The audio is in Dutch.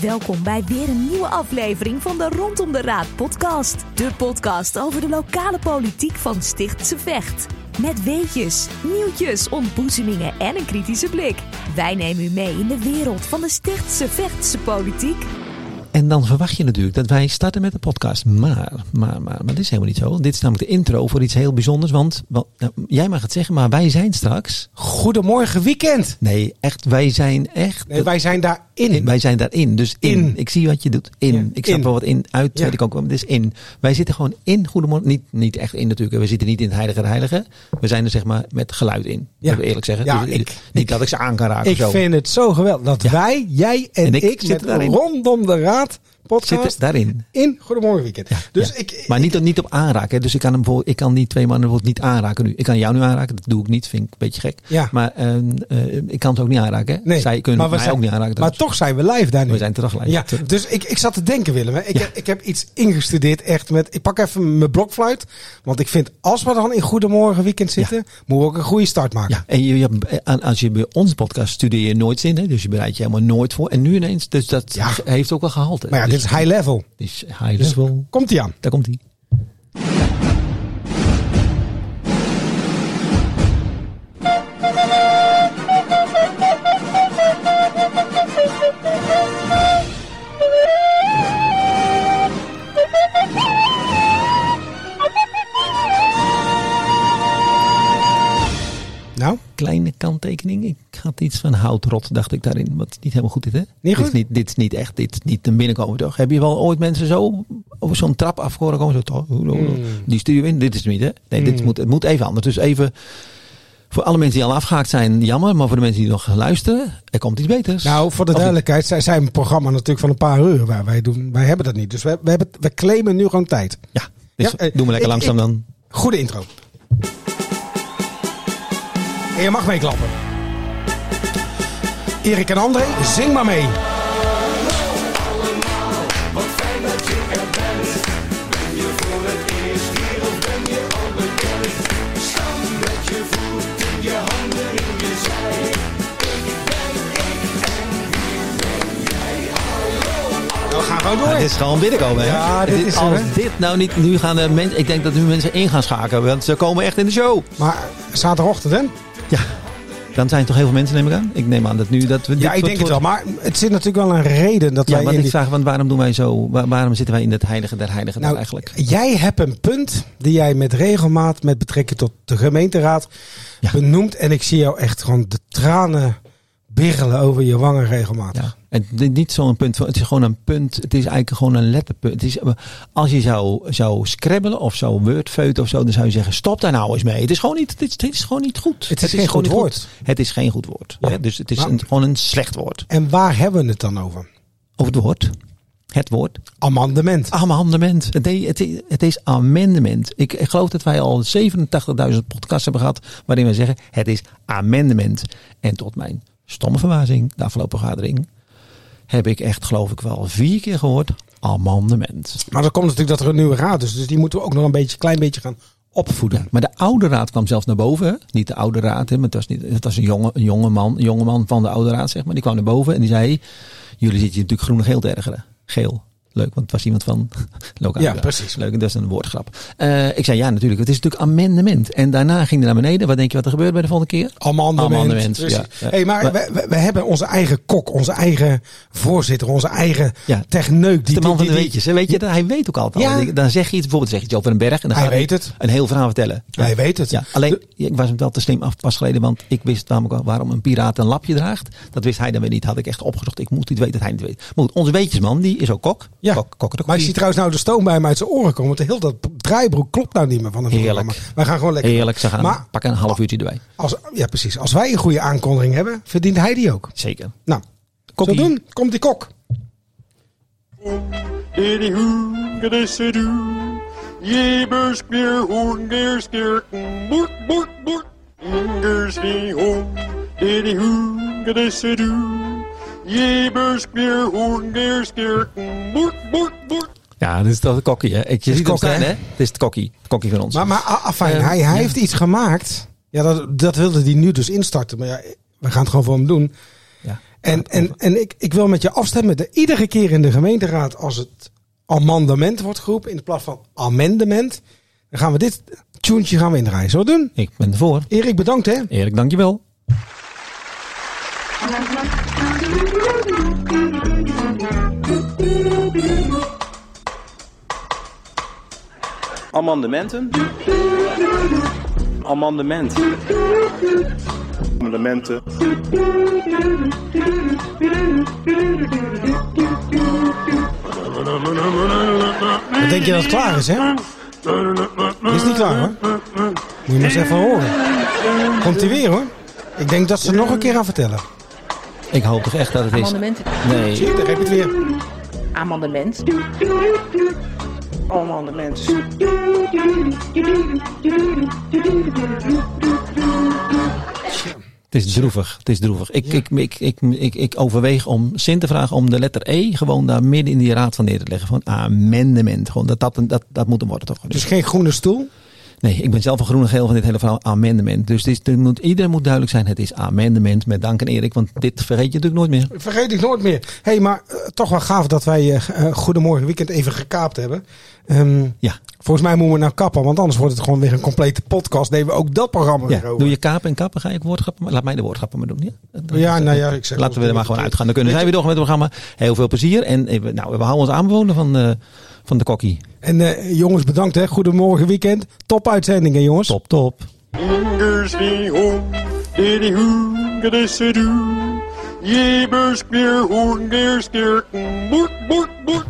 Welkom bij weer een nieuwe aflevering van de Rondom de Raad podcast. De podcast over de lokale politiek van Stichtse Vecht. Met weetjes, nieuwtjes, ontboezemingen en een kritische blik. Wij nemen u mee in de wereld van de Stichtse Vechtse politiek. En dan verwacht je natuurlijk dat wij starten met de podcast. Maar, maar, maar, maar dit is helemaal niet zo. Dit is namelijk de intro voor iets heel bijzonders. Want, wel, nou, jij mag het zeggen, maar wij zijn straks. Goedemorgen weekend. Nee, echt, wij zijn echt. Nee, wij zijn daarin. Wij zijn daarin. Dus in. In. Ik zie wat je doet. In. Ja, ik snap in. wel wat in. Uit Ja. weet ik ook wel. Het is in. Wij zitten gewoon in. Goedemorgen. Niet, niet echt in natuurlijk. We zitten niet in het heilige der heiligen. We zijn er zeg maar met geluid in. Ja. Dat we eerlijk zeggen. Ja, Dus, ik- niet ik- dat ik ze aan kan raken. Ik zo. vind het zo geweldig dat wij, jij en, En ik ik, zitten rondom de raad staat podcast daarin. in Goedemorgen weekend. dus Ja. ik, maar niet, niet op aanraken. hè. Dus ik kan, hem bijvoorbeeld- ik kan die twee mannen bijvoorbeeld niet aanraken nu. Ik kan jou nu aanraken. Dat doe ik niet. Vind ik een beetje gek. Ja. Maar ehm, eh, ik kan het ook niet aanraken. hè. Nee, Zij kunnen maar mij zijn- ook niet aanraken. maar toch zijn we live daar nu. We zijn terug live. Ja, Terug. dus ik, ik zat te denken Willem. hè. Ik, heb, ik heb iets ingestudeerd echt met... Ik pak even mijn blokfluit. Want ik vind als we dan in Goedemorgen weekend zitten... moeten we ook een goede start maken. Ja, en je, je hebt- en als je bij onze podcast studeer je nooit zin. Hè? Dus je bereidt je helemaal nooit voor. En nu ineens. Dus dat heeft ook wel gehalte. Maar ja, dit is high level. dit is high Dus level. komt ie aan. Daar komt hij. Kleine kanttekening. Ik had iets van houtrot, dacht ik daarin. Wat niet helemaal goed is, hè? Niet Dit goed? is niet, dit is niet echt. Dit is niet een binnenkomen, toch? Heb je wel ooit mensen zo over zo'n trap af horen komen? Zo, toch? Hmm. Die stuur in. Dit is het niet, hè? Nee, dit moet, het moet even anders. Dus even... Voor alle mensen die al afgehaakt zijn, jammer. Maar voor de mensen die nog luisteren, er komt iets beters. Nou, voor de duidelijkheid, zij zijn een programma natuurlijk van een paar uur. Waar wij, doen, wij hebben dat niet. Dus we, we, hebben, we claimen nu gewoon tijd. Ja, dus Ja, eh, doe maar lekker ik- langzaam ik- dan. Goede intro. En je mag meeklappen. Erik en André, zing maar mee. Ja, dit is gewoon binnenkomen, hè? Ja, dit is Als dit nou niet... Nu gaan de mensen... Ik denk dat nu mensen in gaan schakelen. Want ze komen echt in de show. Maar zaterdagochtend, hè? Ja. Dan zijn er toch heel veel mensen, neem ik aan? Ik neem aan dat nu... Dat we Ja, ik denk wordt- het wel. Maar het zit natuurlijk wel een reden dat Ja, wij want in ik die... vraag, want waarom doen wij zo... waar- waarom zitten wij in het heilige der heiligen dan Nou, eigenlijk? jij hebt een punt die jij met regelmaat met betrekking tot de gemeenteraad Ja. benoemt. En ik zie jou echt gewoon de tranen birrelen over je wangen regelmatig. Ja. En dit- niet zo'n punt van... Het is gewoon een punt... Het is eigenlijk gewoon een letterpunt. Het is, als je zou, zou scrabbelen of zou wordfeuten of zo... Dan zou je zeggen, stop daar nou eens mee. Het is gewoon niet, het is, het is gewoon niet goed. Het is geen goed woord. Het is geen goed woord. Ja. hè? Dus het is een, gewoon een slecht woord. En waar hebben we het dan over? Over het woord. Het woord. Amendement. Amendement. Het is, het is, het is amendement. Ik, ik geloof dat wij al 87.000 podcasts hebben gehad. waarin we zeggen: het is amendement. En tot mijn stomme verbazing, de afgelopen vergadering. heb ik echt, geloof ik, wel vier keer gehoord: amendement. Maar dan komt natuurlijk dat er een nieuwe raad is. Dus die moeten we ook nog een beetje, klein beetje gaan opvoeden. Ja, maar de oude raad kwam zelfs naar boven. Niet de oude raad, hè, maar het was, niet, het was een, jonge, een, jonge man, een jonge man van de oude raad, zeg maar. Die kwam naar boven en die zei: Jullie zitten je natuurlijk groen en geel te ergeren. Geel. Leuk, want het was iemand van lokaal. Ja, precies. Leuk, dat is een woordgrap. Eh, ik zei ja, natuurlijk. Het is natuurlijk amendement. En daarna ging hij naar beneden. Wat denk je wat er gebeurt bij de volgende keer? Amendement. Amendement, ja. Hey, maar Maar- we, we, hebben onze eigen kok, onze eigen voorzitter, onze eigen Ja. techneuk. Die, de man van de weetjes. Weet je, hij weet ook altijd. Ja. Dan zeg je iets, bijvoorbeeld zeg je iets over een berg. En dan Hij gaat weet het. Een heel verhaal vertellen. Hij weet het. Ja, alleen, ik was hem wel te slim af pas geleden, want ik wist namelijk waarom een piraat een lapje draagt. Dat wist hij dan weer niet. Had ik echt opgezocht. Ik moet iets weten dat hij niet weet. Maar goed, onze weetjesman, die is ook kok. Ja. Kok, kok, kok, Maar je ziet trouwens nou de stoom bij hem uit zijn oren komen. Want de heel dat draaibroek klopt nou niet meer van het Heerlijk. programma. Wij gaan gewoon lekker. Heerlijk, ze gaan Maar pakken een half uurtje erbij. als, ja, precies. Als wij een goede aankondiging hebben, verdient hij die ook. Zeker. Nou, Kokkie. zo doen. Komt die kok. Jebers spear hoorn gear skirken boort boort boort Ingers die hoorn Diddy who gonna do? Jebers spear hoorn gear skirken boort boort boort Ja, dit is toch de kokkie, hè? Ik, je is ziet hem kok, staan, hè? Het is de kokkie. Kokkie van ons. Maar, maar afijn, Eh, hij, hij ja. heeft iets gemaakt. Ja, dat, dat wilde hij nu dus instarten. Maar ja, we gaan het gewoon voor hem doen. ja. En, en, en ik, ik wil met je afstemmen. De, iedere keer in de gemeenteraad als het amendement wordt geroepen in plaats van amendement. Dan gaan we dit tuentje gaan we indraaien. Zullen we het doen? Ik ben ervoor. Erik, bedankt hè. Erik, dankjewel. Amendementen. Amendement. Amendementen. Wat denk je dat het klaar is hè? Is niet klaar hoor. Moet je maar eens even horen. Komt hij weer hoor. Ik denk dat ze nog een keer gaan vertellen. Ik hoop toch echt dat het is. Amendementen. Nee. Zie je, daar heb je het weer. Amendement. Amendement. Het is droevig. Het is droevig. Ik, ik, ik, ik, ik, ik overweeg om Sint te vragen om de letter E gewoon daar midden in die raad van neer te leggen. Van amendement. Gewoon dat, dat, dat, dat moet hem worden toch? Dus geen groene stoel. Nee, ik ben zelf een groene geel van dit hele verhaal. Amendement. Dus is, het moet, iedereen moet duidelijk zijn. Het is amendement. Met dank aan Erik. Want dit vergeet je natuurlijk nooit meer. Vergeet ik nooit meer. Hé, hey, maar eh, toch wel gaaf dat wij eh, Goedemorgen Weekend even gekaapt hebben. Ehm, Ja. Volgens mij moeten we nou kappen, want anders wordt het gewoon weer een complete podcast. Nemen we ook dat programma ja. weer over. Doe je kapen en kappen. Ga ik woordgrappen. Laat mij de woordgrappen maar doen. Ja, Ja, nou ja, ik zeg Laten we er maar gewoon uitgaan. Dan kunnen zij weer door met het programma. Heel veel plezier. En we- nou, we houden ons aanbevolen van, eh, van de kokkie. En eh, jongens, bedankt hè. Goedemorgen Weekend. Top uitzendingen jongens. Top, top. Fingers die diddy who, get a do. Jebers, beer, hoorn, deer, skirken, boert, boert,